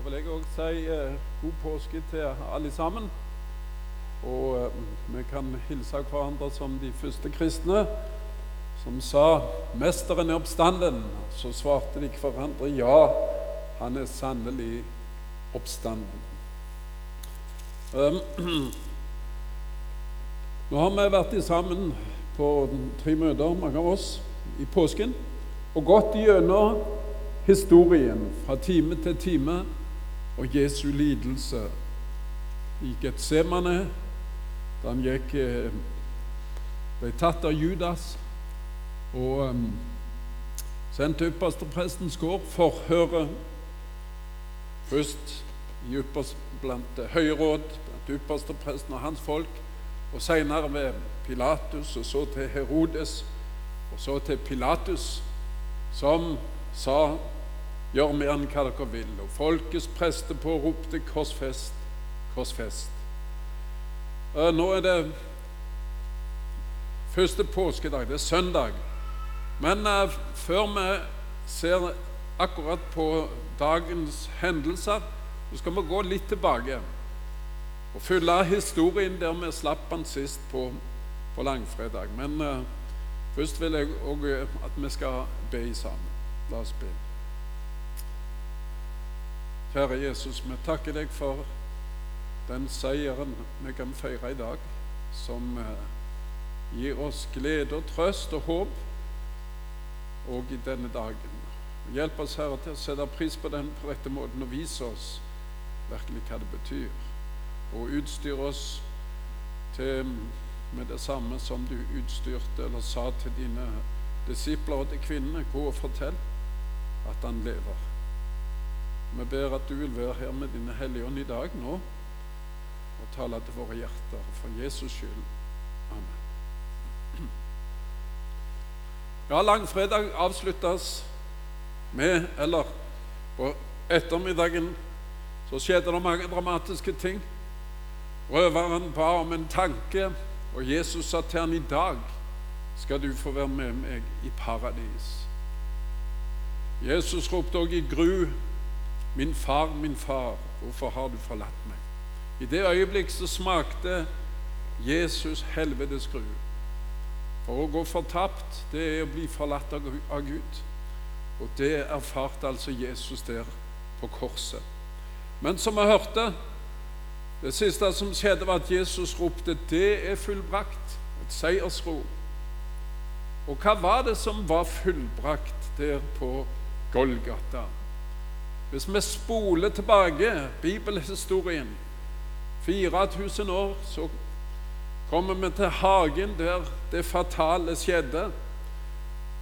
Så vil jeg òg si eh, god påske til alle sammen. Og eh, vi kan hilse hverandre som de første kristne, som sa 'Mesteren er oppstanden'. Så svarte de hverandre 'Ja, han er sannelig oppstanden'. Um, nå har vi vært sammen på tre møter, mange av oss, i påsken, og gått gjennom historien fra time til time og Jesu lidelse i Getsemane, da han gikk, eh, ble tatt av Judas og um, sendt til yppersteprestens gård. Forhøret først i ypperst, blant høyråd, blant ypperstepresten og hans folk, og senere ved Pilatus, og så til Herodes, og så til Pilatus, som sa Gjør mer enn hva dere vil. Og folkets prester på ropte 'Korsfest, korsfest'. Nå er det første påskedag. Det er søndag. Men uh, før vi ser akkurat på dagens hendelser, så skal vi gå litt tilbake og fylle historien der vi slapp den sist på, på langfredag. Men uh, først vil jeg òg at vi skal be sammen. La oss be. Kjære Jesus, vi takker deg for den seieren vi kan feire i dag, som eh, gir oss glede og trøst og håp òg i denne dagen. Hjelp oss, Herre, til å sette pris på den på rette måten og vise oss virkelig hva det betyr. Og utstyr oss til, med det samme som du utstyrte eller sa til dine disipler og til kvinnene. Gå og fortell at han lever. Vi ber at du vil være her med dine hellige ånd i dag nå og tale til våre hjerter for Jesus skyld. Amen. Ja, langfredag avsluttes med Eller på ettermiddagen så skjedde det mange dramatiske ting. Røveren ba om en tanke, og Jesus sa til han i dag skal du få være med meg i paradis. Jesus ropte også i gru Min far, min far, hvorfor har du forlatt meg? I det øyeblikk så smakte Jesus helvetes gru. For å gå fortapt, det er å bli forlatt av Gud. Og det erfarte altså Jesus der på korset. Men som vi hørte, det siste som skjedde, var at Jesus ropte 'Det er fullbrakt'. Et seiersrop. Og hva var det som var fullbrakt der på Golgata? Hvis vi spoler tilbake bibelhistorien 4000 år, så kommer vi til hagen der det fatale skjedde.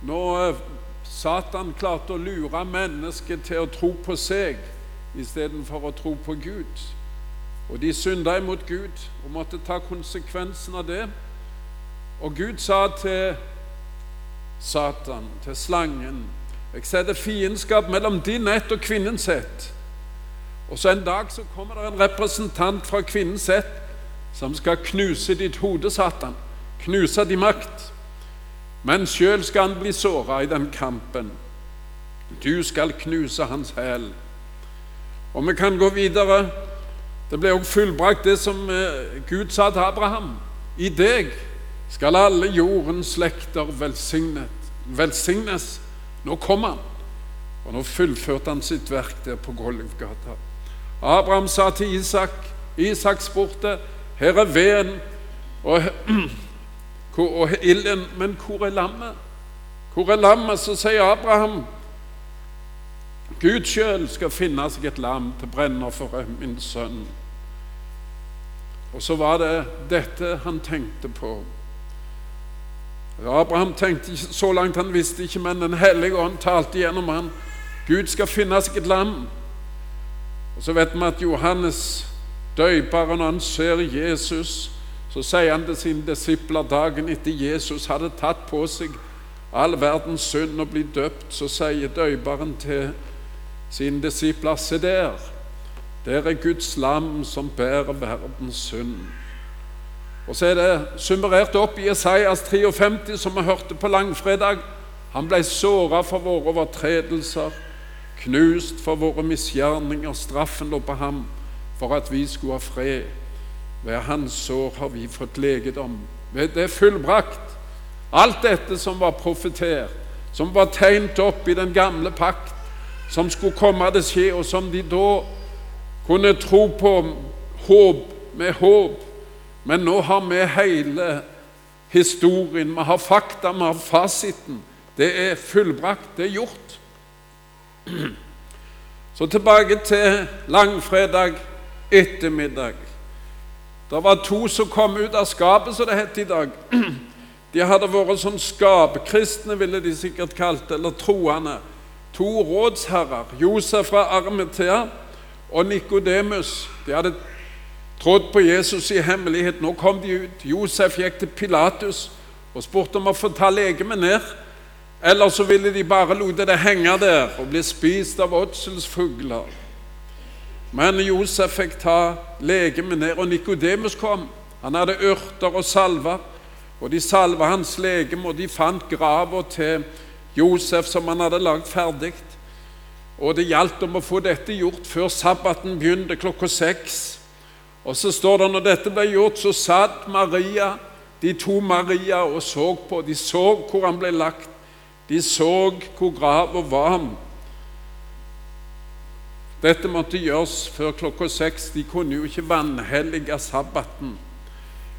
Når Satan klarte å lure mennesket til å tro på seg istedenfor å tro på Gud. Og de synda imot Gud og måtte ta konsekvensen av det. Og Gud sa til Satan, til slangen jeg setter fiendskap mellom din ett og kvinnens ett. Og så en dag så kommer det en representant fra kvinnens ett som skal knuse ditt hode, Satan. Knuse din makt. Men sjøl skal han bli såra i den kampen. Du skal knuse hans hæl. Og vi kan gå videre. Det ble òg fullbrakt, det som eh, Gud sa til Abraham. I deg skal alle jordens slekter velsignes. Nå kom han, og nå fullførte han sitt verk der på Golgata. Abraham sa til Isak Isak spurte, 'Her er veden og, og ilden, men hvor er lammet?' Hvor er lammet? Så sier Abraham, 'Gud sjøl skal finne seg et lam til brenner for min sønn.' Og så var det dette han tenkte på. Abraham tenkte ikke så langt, han visste ikke, men Den hellige ånd talte gjennom han. Gud skal finne seg et lam. Og Så vet vi at Johannes døyperen, han ser Jesus, så sier han til sine disipler dagen etter Jesus hadde tatt på seg all verdens synd og blitt døpt, så sier døyperen til sine disipler Se der, der er Guds lam som bærer verdens synd. Og så er det summerert opp i Jesajas 53, som vi hørte på langfredag. Han ble såra for våre overtredelser, knust for våre misgjerninger, straffen lå på ham for at vi skulle ha fred. Ved hans sår har vi fått legedom. Ved det fullbrakt. Alt dette som var profetert, som var tegnet opp i den gamle pakt, som skulle komme til å skje, og som de da kunne tro på håp, med håp. Men nå har vi hele historien, vi har fakta, vi har fasiten. Det er fullbrakt, det er gjort. Så tilbake til langfredag ettermiddag. Det var to som kom ut av skapet, som det het i dag. De hadde vært sånn skapkristne, ville de sikkert kalt det, eller troende. To rådsherrer, Josef fra Armetea og Nikodemus. De hadde trodd på Jesus i hemmelighet. Nå kom de ut. Josef gikk til Pilatus og spurte om å få ta legemet ned. Eller så ville de bare lote det henge der og bli spist av åtselsfugler. Men Josef fikk ta legemet ned, og Nikodemus kom. Han hadde urter og salver, og de salva hans legeme, og de fant grava til Josef som han hadde lagd ferdig. Og det gjaldt om å få dette gjort før sabbaten begynte klokka seks. Og så står det når dette ble gjort, så satt Maria, de to Maria og så på. De så hvor han ble lagt. De så hvor grava var. Dette måtte gjøres før klokka seks. De kunne jo ikke vanhellige sabbaten.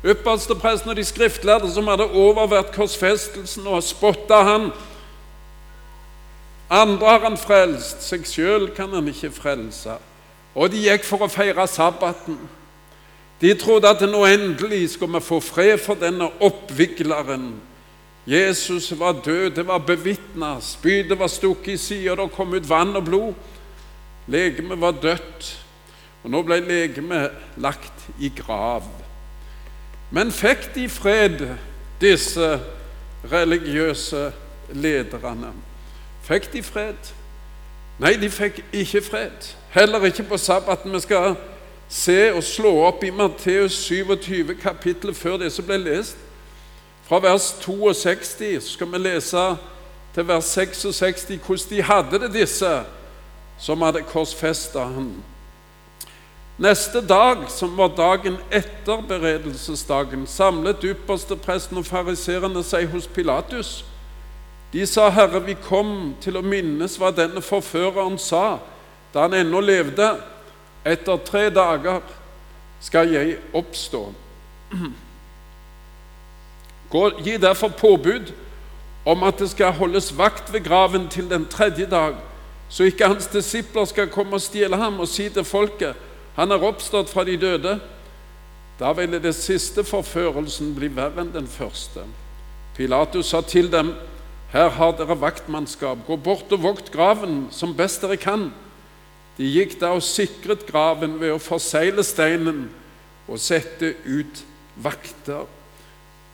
Ypperstepresten og de skriftlærde som hadde overvært korsfestelsen og spotta han. Andre har han frelst, seg sjøl kan han ikke frelse. Og de gikk for å feire sabbaten. De trodde at nå endelig skulle vi få fred for denne oppvigleren. Jesus var død, det var bevitna. Spydet var stukket i sida, det kom ut vann og blod. Legemet var dødt, og nå ble legemet lagt i grav. Men fikk de fred, disse religiøse lederne? Fikk de fred? Nei, de fikk ikke fred. Heller ikke på sabbaten. Vi skal se og slå opp i Matteus 27, kapittel før det som ble lest. Fra vers 62 så skal vi lese til vers 66 hvordan de hadde det, disse som hadde korsfesta han. Neste dag, som var dagen etter beredelsesdagen, samlet ypperstepresten og fariserene seg hos Pilatus. De sa, 'Herre, vi kom til å minnes hva denne forføreren sa da han ennå levde.' 'Etter tre dager skal jeg oppstå.' Gi derfor påbud om at det skal holdes vakt ved graven til den tredje dag så ikke hans disipler skal komme og stjele ham og si til folket han er oppstått fra de døde. Da ville det siste forførelsen bli verre enn den første. Pilatus sa til dem, her har dere vaktmannskap, gå bort og vokt graven som best dere kan. De gikk da og sikret graven ved å forsegle steinen og sette ut vakter.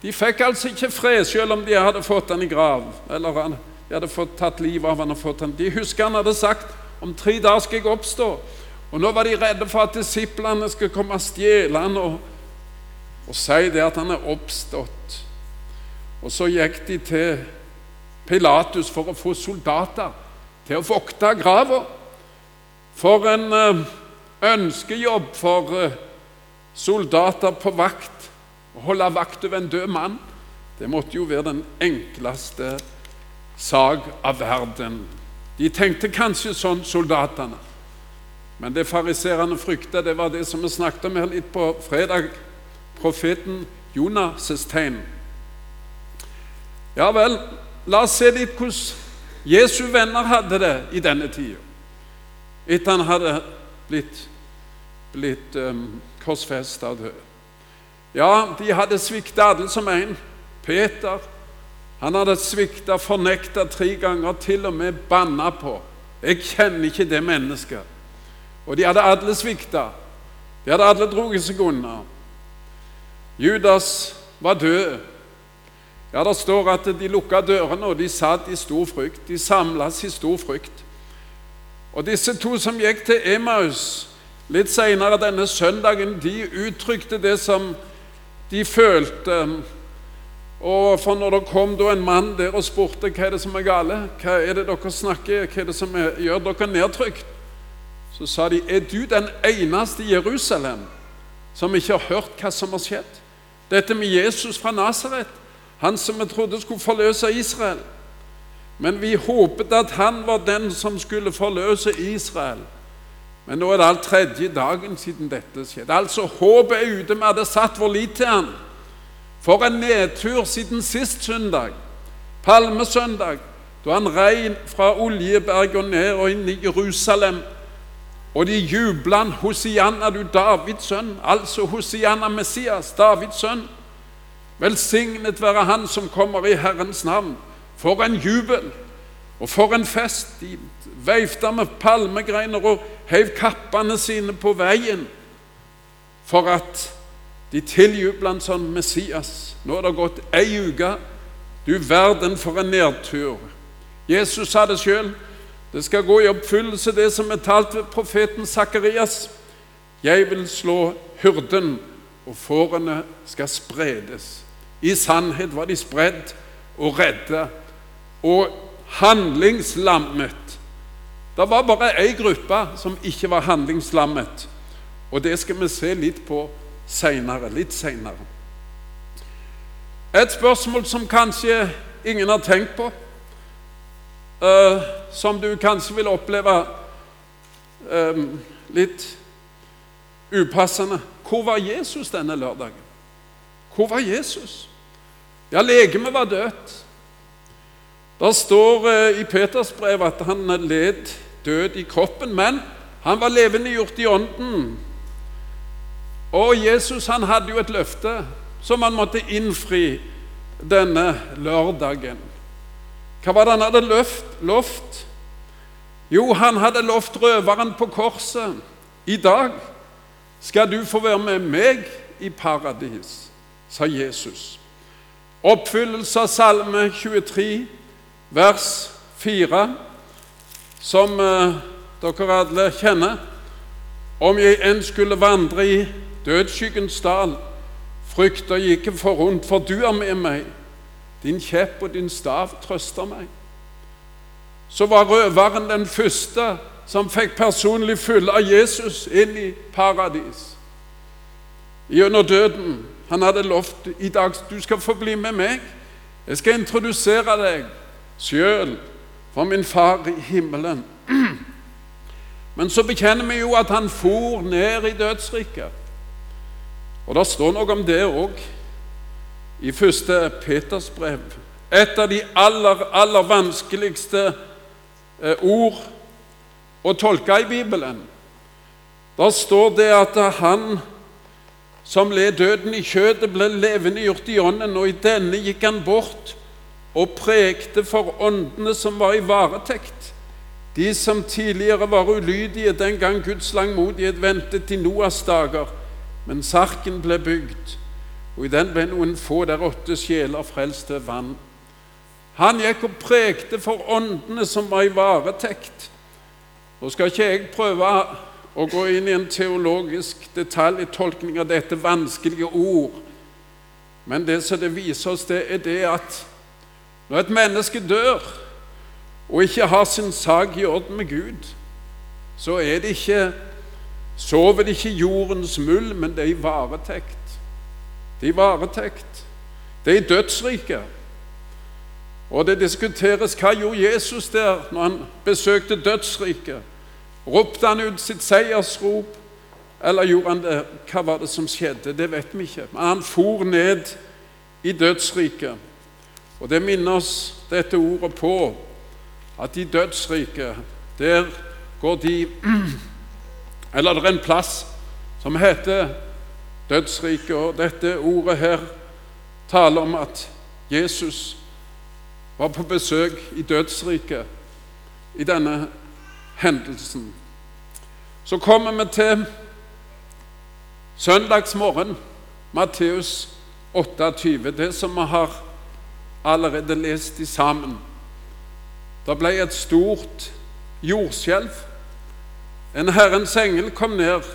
De fikk altså ikke fred, selv om de hadde fått han i grav. eller han de hadde fått tatt livet av han og fått han. De husker han hadde sagt om tre dager skal jeg oppstå. Og Nå var de redde for at disiplene skulle komme og stjele han og, og si det at han er oppstått. Og så gikk de til Pilatus for å få soldater til å vokte grava. For en uh, ønskejobb for uh, soldater på vakt. Å holde vakt over en død mann. Det måtte jo være den enkleste sak av verden. De tenkte kanskje sånn, soldatene. Men det fariserene frykta, det var det som vi snakket om her litt på fredag. Profeten Jonas' tegn. Ja vel, la oss se litt hvordan Jesu venner hadde det i denne tida. Etter han hadde blitt, blitt um, korsfesta og død. Ja, de hadde svikta alle som en. Peter, han hadde svikta, fornekta tre ganger, til og med banna på. 'Jeg kjenner ikke det mennesket.' Og de hadde alle svikta. De hadde alle dratt seg unna. Judas var død. Ja, Det står at de lukka dørene, og de satt i stor frykt. De samles i stor frykt. Og disse to som gikk til Emmaus litt seinere denne søndagen, de uttrykte det som de følte Og for når det kom en mann der og spurte hva er det som er gale, hva er det dere snakker, hva er det som gjør dere nedtrykt, så sa de er du den eneste i Jerusalem som ikke har hørt hva som har skjedd? Dette med Jesus fra Nasaret, han som vi trodde skulle forløse Israel. Men vi håpet at han var den som skulle forløse Israel. Men nå er det alt tredje dagen siden dette skjedde. Altså, håpet er ute. Vi hadde satt vår lit til han. For en nedtur siden sist søndag, palmesøndag, da han rei fra Oljeberg og ned og inn i Jerusalem. Og de jubla Hosianna, du Davids sønn, altså Hosianna Messias, Davids sønn. Velsignet være Han som kommer i Herrens navn. For en jubel, og for en fest. De veifta med palmegreiner og heiv kappene sine på veien for at de tiljubla en sånn Messias. Nå er det gått ei uke. Du verden for en nedtur. Jesus sa det sjøl. Det skal gå i oppfyllelse, det som er talt ved profeten Sakarias. Jeg vil slå hyrden, og fårene skal spredes. I sannhet var de spredd og redde og handlingslammet. Det var bare ei gruppe som ikke var handlingslammet, og det skal vi se litt på senere, litt seinere. Et spørsmål som kanskje ingen har tenkt på, uh, som du kanskje vil oppleve um, litt upassende Hvor var Jesus denne lørdagen? Hvor var Jesus? Ja, legemet var dødt. Det står uh, i Peters brev at han led død i kroppen, men han var levendegjort i ånden. Og Jesus han hadde jo et løfte som han måtte innfri denne lørdagen. Hva var det han hadde løft, lovt? Jo, han hadde lovt røveren på korset. I dag skal du få være med meg i paradis, sa Jesus. Oppfyllelse av Salme 23, vers 4 som eh, dere alle kjenner. Om jeg enn skulle vandre i dødsskyggens dal, frykter jeg ikke for ondt, for du er med meg. Din kjepp og din stav trøster meg. Så var røveren den første som fikk personlig følge av Jesus inn i paradis. Gjennom døden. Han hadde lovt i dag du skal få bli med meg. Jeg skal introdusere deg sjøl for min far i himmelen. Men så bekjenner vi jo at han for ned i dødsriket. Og det står noe om det òg i første Peters brev. Et av de aller, aller vanskeligste eh, ord å tolke i Bibelen. Der står det at han som led døden i kjødet, ble levende gjort i ånden, og i denne gikk han bort og prekte for åndene som var i varetekt, de som tidligere var ulydige den gang Guds langmodighet ventet til Noas dager, men sarken ble bygd, og i den ble noen få der åtte sjeler frelst ved vann. Han gikk og prekte for åndene som var i varetekt. Nå skal ikke jeg prøve å gå inn i en teologisk detaljtolkning av dette vanskelige ord, men det som det viser oss, det er det at når et menneske dør og ikke har sin sak i orden med Gud, så er det ikke sover det ikke jordens muld, men det er i varetekt. Det er i varetekt. Det er i dødsriket. Og det diskuteres hva gjorde Jesus der når han besøkte dødsriket. Ropte han ut sitt seiersrop, eller gjorde han det? Hva var det som skjedde? Det vet vi ikke. Men han for ned i dødsriket. Og det minner oss dette ordet på, at i dødsriket, der går de Eller det er en plass som heter dødsriket, og dette ordet her taler om at Jesus var på besøk i dødsriket i denne hendelsen. Så kommer vi til søndagsmorgen, Matteus 28, det som vi har allerede lest de sammen. Det ble et stort jordskjelv. En Herrens engel kom ned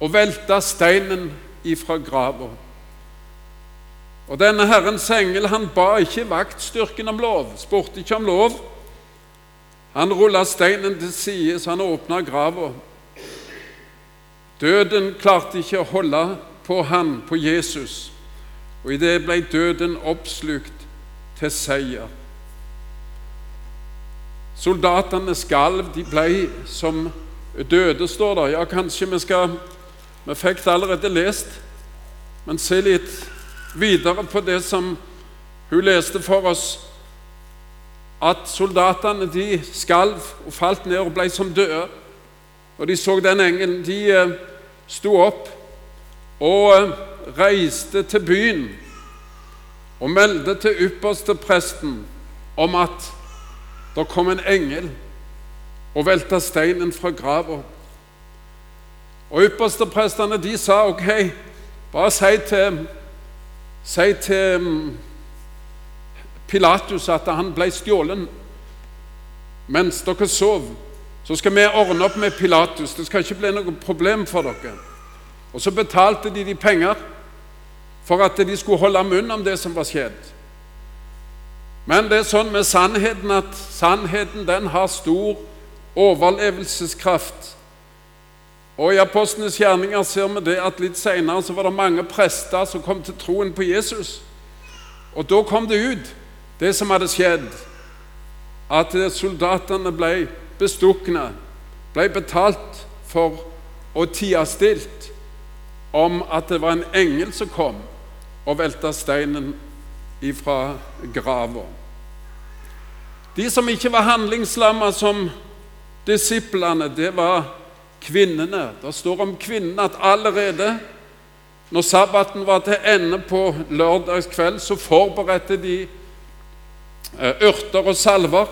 og velta steinen ifra grava. Og denne Herrens engel han ba ikke vaktstyrken om lov, spurte ikke om lov. Han rulla steinen til side, så han åpna grava. Døden klarte ikke å holde på han, på Jesus, og i det ble døden oppslukt til seier. Soldatene skalv, de ble som døde, står der. Ja, kanskje vi skal Vi fikk det allerede lest, men se litt videre på det som hun leste for oss, at soldatene de skalv og falt ned og ble som døde. Og de så den engelen. De eh, sto opp og eh, reiste til byen og meldte til ypperste presten om at det kom en engel og velta steinen fra grava. Og yppersteprestene de sa ok, bare si til Si til mm, Pilatus at han ble stjålet mens dere sov. Så skal vi ordne opp med Pilatus. Det skal ikke bli noe problem for dere. Og så betalte de de penger for at de skulle holde munn om det som var skjedd. Men det er sånn med sannheten at sannheten den har stor overlevelseskraft. Og I Apostlenes gjerninger ser vi det at litt senere så var det mange prester som kom til troen på Jesus. Og da kom det ut, det som hadde skjedd, at soldatene ble bestukne, ble betalt for å tie stilt om at det var en engel som kom og velta steinen ifra grava. De som ikke var handlingslamma som disiplene, det var kvinnene. Det står om kvinnene at allerede når sabbaten var til ende på lørdagskveld, så forberedte de eh, urter og salver.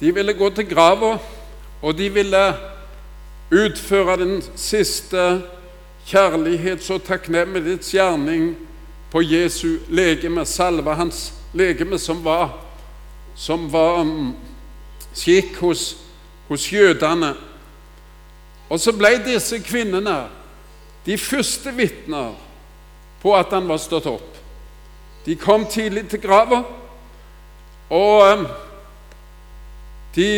De ville gå til grava, og de ville utføre den siste kjærlighets- og takknemlighetsgjerning på Jesu legeme, salve hans legeme, som var, som var skikk hos, hos jødene. Og så ble disse kvinnene de første vitner på at han var stått opp. De kom tidlig til grava, og eh, de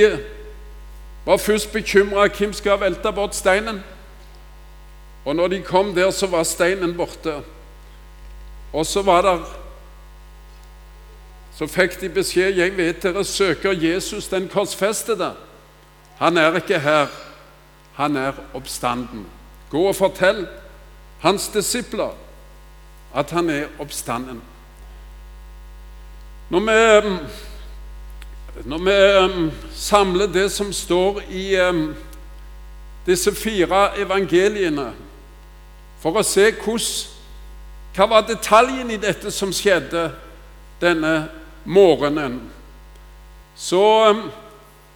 var først bekymra hvem skal velte bort steinen. Og når de kom der, så var steinen borte. Og så var der Så fikk de beskjed Jeg vet dere søker Jesus den korsfestede. Han er ikke her han er oppstanden. Gå og fortell hans disipler at han er oppstanden. Når vi, når vi samler det som står i disse fire evangeliene, for å se hvordan hva var detaljen i dette som skjedde denne morgenen? Så um,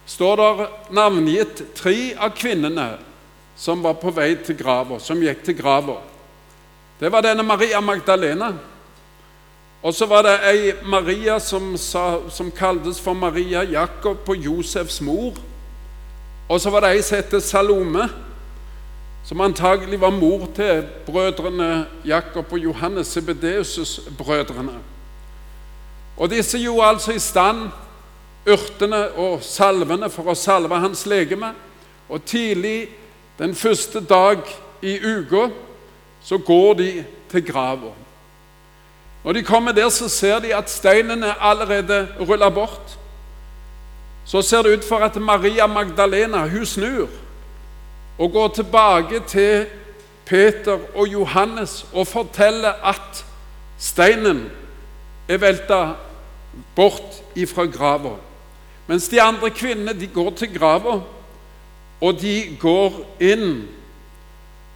står det navngitt tre av kvinnene som var på vei til grava, som gikk til grava. Det var denne Maria Magdalena. Og så var det ei Maria som, sa, som kaltes for Maria Jakob og Josefs mor. Og så var det ei som het Salome, som antagelig var mor til brødrene Jakob og Johannes, Sebedeus-brødrene. Og disse gjorde altså i stand urtene og salvene for å salve hans legeme. Og tidlig den første dag i uka så går de til grava. Når de kommer der, så ser de at steinen er allerede rulla bort. Så ser det ut for at Maria Magdalena hun snur og går tilbake til Peter og Johannes og forteller at steinen er velta bort ifra grava. Mens de andre kvinnene de går til grava, og de går inn.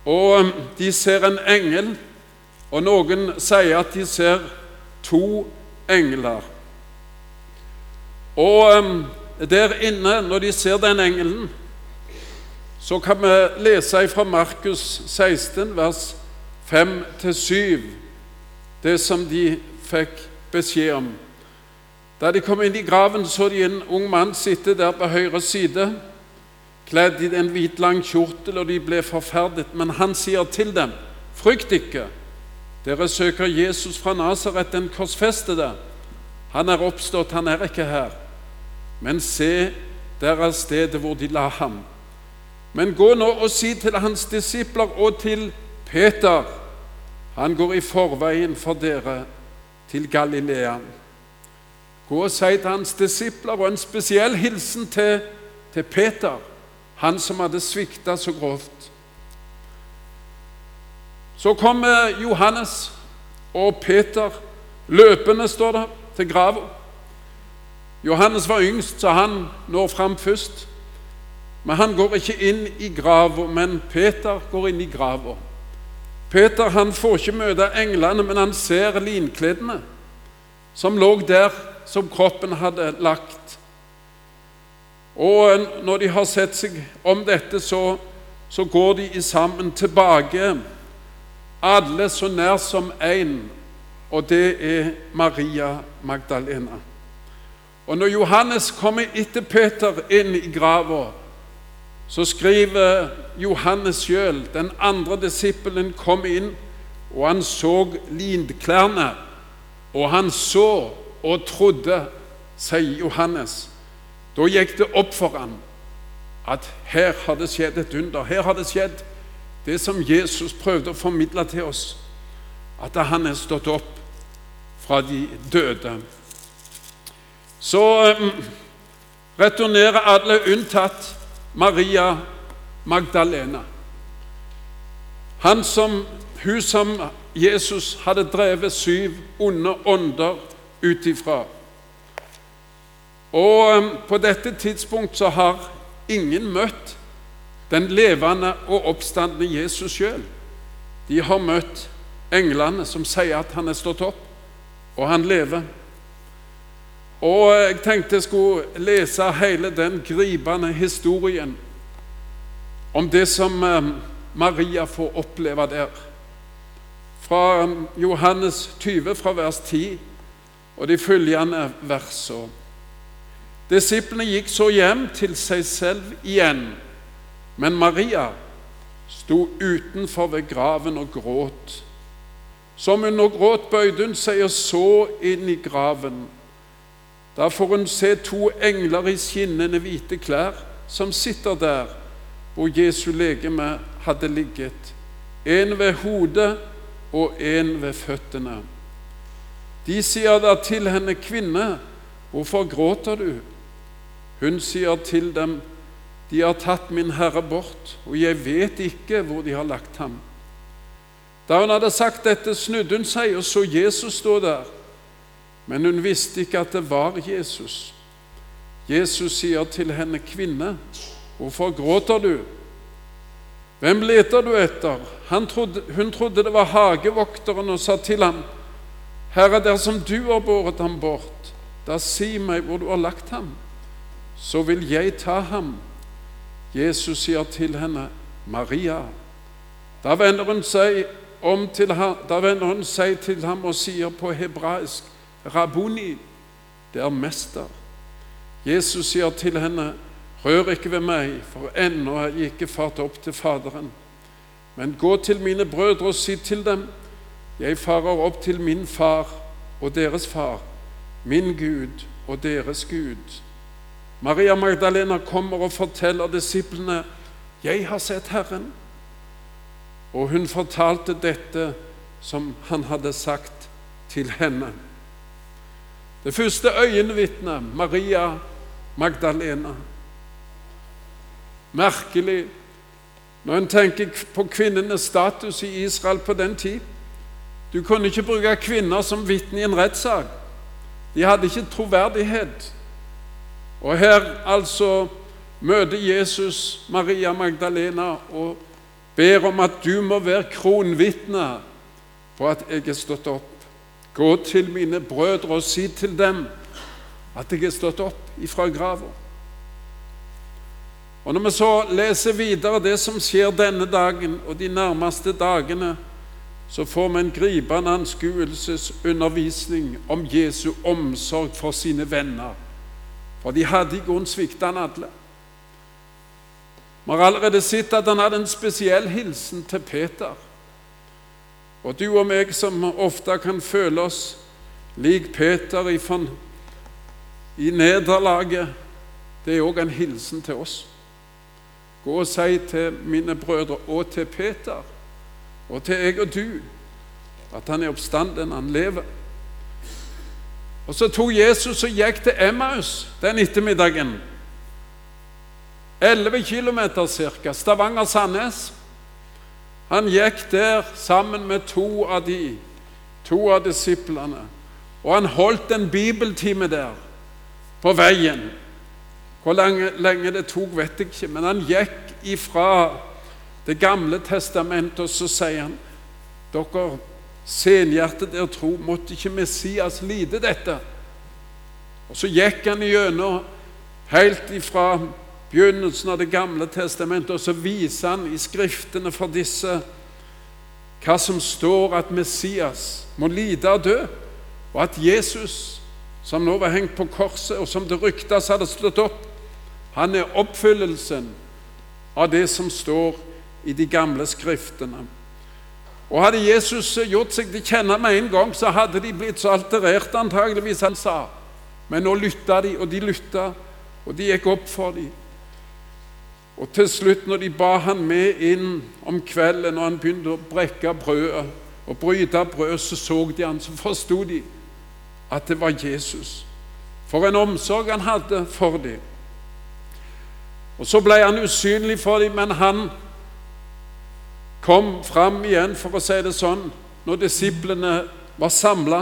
Og um, de ser en engel, og noen sier at de ser to engler. Og um, der inne, når de ser den engelen, så kan vi lese fra Markus 16, vers 5-7, det som de fikk beskjed om. Da de kom inn i graven, så de en ung mann sitte der på høyre side, kledd i en hvit, lang kjortel, og de ble forferdet. Men han sier til dem, 'Frykt ikke, Dere søker Jesus fra Nasaret, den korsfestede. Han er oppstått, han er ikke her. Men se, der er stedet hvor de la ham. Men gå nå og si til hans disipler og til Peter Han går i forveien for dere til Galilea. Gå og si til hans disipler, og en spesiell hilsen til, til Peter, han som hadde svikta så grovt. Så kommer Johannes og Peter løpende, står det, til grava. Johannes var yngst, så han når fram først. Men han går ikke inn i grava, men Peter går inn i grava. Peter han får ikke møte englene, men han ser linkledene som lå der som kroppen hadde lagt. Og når de har sett seg om dette, så, så går de sammen tilbake, alle så nær som én, og det er Maria Magdalena. Og når Johannes kommer etter Peter inn i grava, så skriver Johannes sjøl den andre disippelen kom inn, og han så linklærne. Og han så og trodde, sier Johannes. Da gikk det opp for ham at her har det skjedd et under. Her har det skjedd det som Jesus prøvde å formidle til oss, at han er stått opp fra de døde. Så um, returnerer alle unntatt Maria Magdalena. Han som, hun som Jesus hadde drevet syv onde ånder ut ifra. Og um, på dette tidspunkt så har ingen møtt den levende og oppstandende Jesus sjøl. De har møtt englene som sier at han er stått opp, og han lever. Og jeg tenkte jeg skulle lese hele den gripende historien om det som eh, Maria får oppleve der. Fra eh, Johannes 20, fra vers 10 og de følgende versene. Disiplene gikk så hjem til seg selv igjen, men Maria sto utenfor ved graven og gråt. Som hun nå gråt, bøyde hun seg og så inn i graven. Da får hun se to engler i skinnende hvite klær som sitter der hvor Jesu legeme hadde ligget, en ved hodet og en ved føttene. De sier da til henne, 'Kvinne, hvorfor gråter du?' Hun sier til dem, 'De har tatt min Herre bort, og jeg vet ikke hvor de har lagt ham.' Da hun hadde sagt dette, snudde hun seg og så Jesus stå der men hun visste ikke at det var Jesus. Jesus sier til henne, 'Kvinne, hvorfor gråter du?' 'Hvem leter du etter?' Trodde, hun trodde det var hagevokteren og sa til ham, 'Herre, dersom du har båret ham bort, da si meg hvor du har lagt ham, så vil jeg ta ham.' Jesus sier til henne, 'Maria.' Da vender hun seg, til ham, vender hun seg til ham og sier på hebraisk, Rabuni, det er mester. Jesus sier til henne, rør ikke ved meg, for ennå er jeg ikke fart opp til Faderen. Men gå til mine brødre og si til dem, jeg farer opp til min far og deres far, min Gud og deres Gud. Maria Magdalena kommer og forteller disiplene, jeg har sett Herren. Og hun fortalte dette som han hadde sagt til henne. Det første øyenvitnet, Maria Magdalena. Merkelig når en tenker på kvinnenes status i Israel på den tid. Du kunne ikke bruke kvinner som vitne i en rettssak. De hadde ikke troverdighet. Og her altså møter Jesus Maria Magdalena og ber om at du må være kronvitne på at jeg er stått opp. Gå til mine brødre og si til dem at jeg er stått opp ifra grava. Og Når vi så leser videre det som skjer denne dagen og de nærmeste dagene, så får vi en gripende anskuelsesundervisning om Jesu omsorg for sine venner. For de hadde i grunnen svikta han alle. Vi har allerede sett at han hadde en spesiell hilsen til Peter. Og du og meg som ofte kan føle oss lik Peter i, i nederlaget, det er òg en hilsen til oss. Gå og si til mine brødre og til Peter og til jeg og du at han er oppstanden, han lever. Og Så tok Jesus og gikk til Emmaus den ettermiddagen. 11 km ca. Stavanger-Sandnes. Han gikk der sammen med to av de, to av disiplene. Og han holdt en bibeltime der på veien. Hvor lenge, lenge, det tok, vet jeg ikke, men han gikk ifra Det gamle testamentet, og så sier han dere senhjertet der tro, måtte ikke Messias lide dette? Og Så gikk han gjennom helt ifra begynnelsen av Det gamle testamentet, og så viser han i Skriftene for disse hva som står at Messias må lide og dø, og at Jesus, som nå var hengt på korset, og som det ryktes hadde slått opp, han er oppfyllelsen av det som står i de gamle skriftene. Og Hadde Jesus gjort seg til kjenne med en gang, så hadde de blitt så alterert, antageligvis han sa. Men nå lytta de, og de lytta, og de gikk opp for dem. Og til slutt, når de ba han med inn om kvelden, og han begynte å brekke brødet og bryte brød, så så de han, så forsto de at det var Jesus. For en omsorg han hadde for dem. Og Så ble han usynlig for dem, men han kom fram igjen, for å si det sånn, når disiplene var samla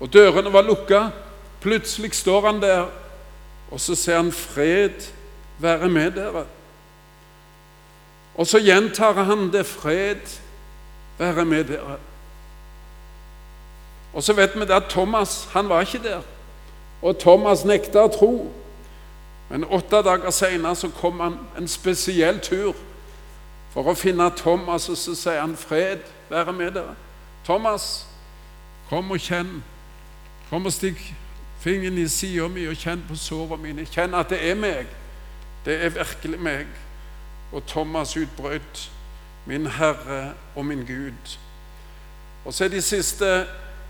og dørene var lukka. Plutselig står han der, og så sier han 'Fred være med dere'. Og så gjentar han det 'Fred være med dere'. Og så vet vi at Thomas han var ikke der, og Thomas nekta å tro. Men åtte dager seinere kom han en spesiell tur for å finne Thomas, og så sier han 'Fred være med dere'. Thomas, kom og kjenn. Kom og stikk fingeren i sida mi og kjenn på sårene mine. Kjenn at det er meg. Det er virkelig meg. Og Thomas utbrøt 'Min Herre og min Gud'. Og så er de siste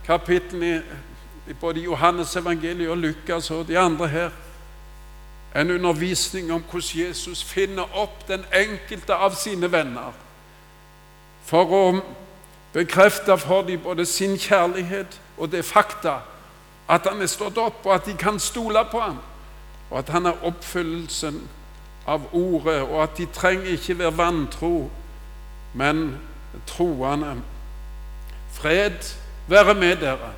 kapitlene i både Johannes evangeliet og Lukas og de andre her en undervisning om hvordan Jesus finner opp den enkelte av sine venner for å bekrefte for dem både sin kjærlighet og det fakta at han er stått opp, og at de kan stole på ham, og at han er oppfyllelsen av ordet, og at de trenger ikke være vantro, men troende. Fred være med dere.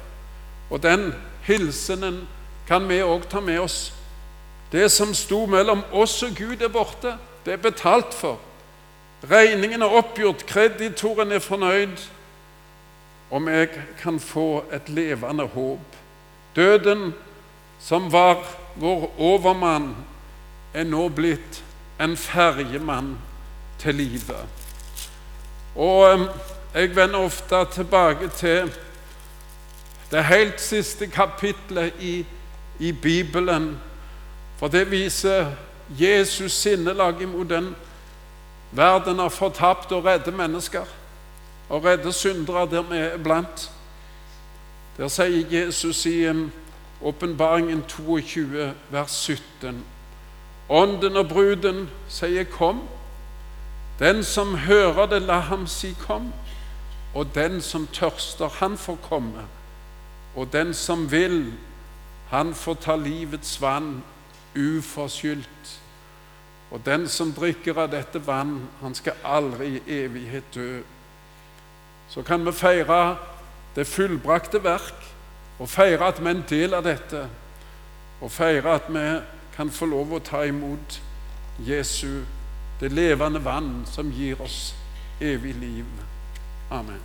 Og den hilsenen kan vi òg ta med oss det som sto mellom oss og Gud, er borte. Det er betalt for. Regningen er oppgjort, kreditoren er fornøyd, Om jeg kan få et levende håp. Døden, som var vår overmann, er nå blitt en ferjemann til livet. Og jeg vender ofte tilbake til det helt siste kapitlet i, i Bibelen for det viser Jesus sinnelag imot den verden av fortapte og redde mennesker. Og redde syndere der vi er blant. Der sier Jesus i Åpenbaringen 22, vers 17.: Ånden og bruden sier 'kom'. Den som hører det, la ham si 'kom'. Og den som tørster, han får komme. Og den som vil, han får ta livets vann uforskyldt. Og den som drikker av dette vann, han skal aldri i evighet dø. Så kan vi feire det fullbrakte verk, og feire at vi er en del av dette, og feire at vi kan få lov å ta imot Jesu, det levende vann som gir oss evig liv. Amen.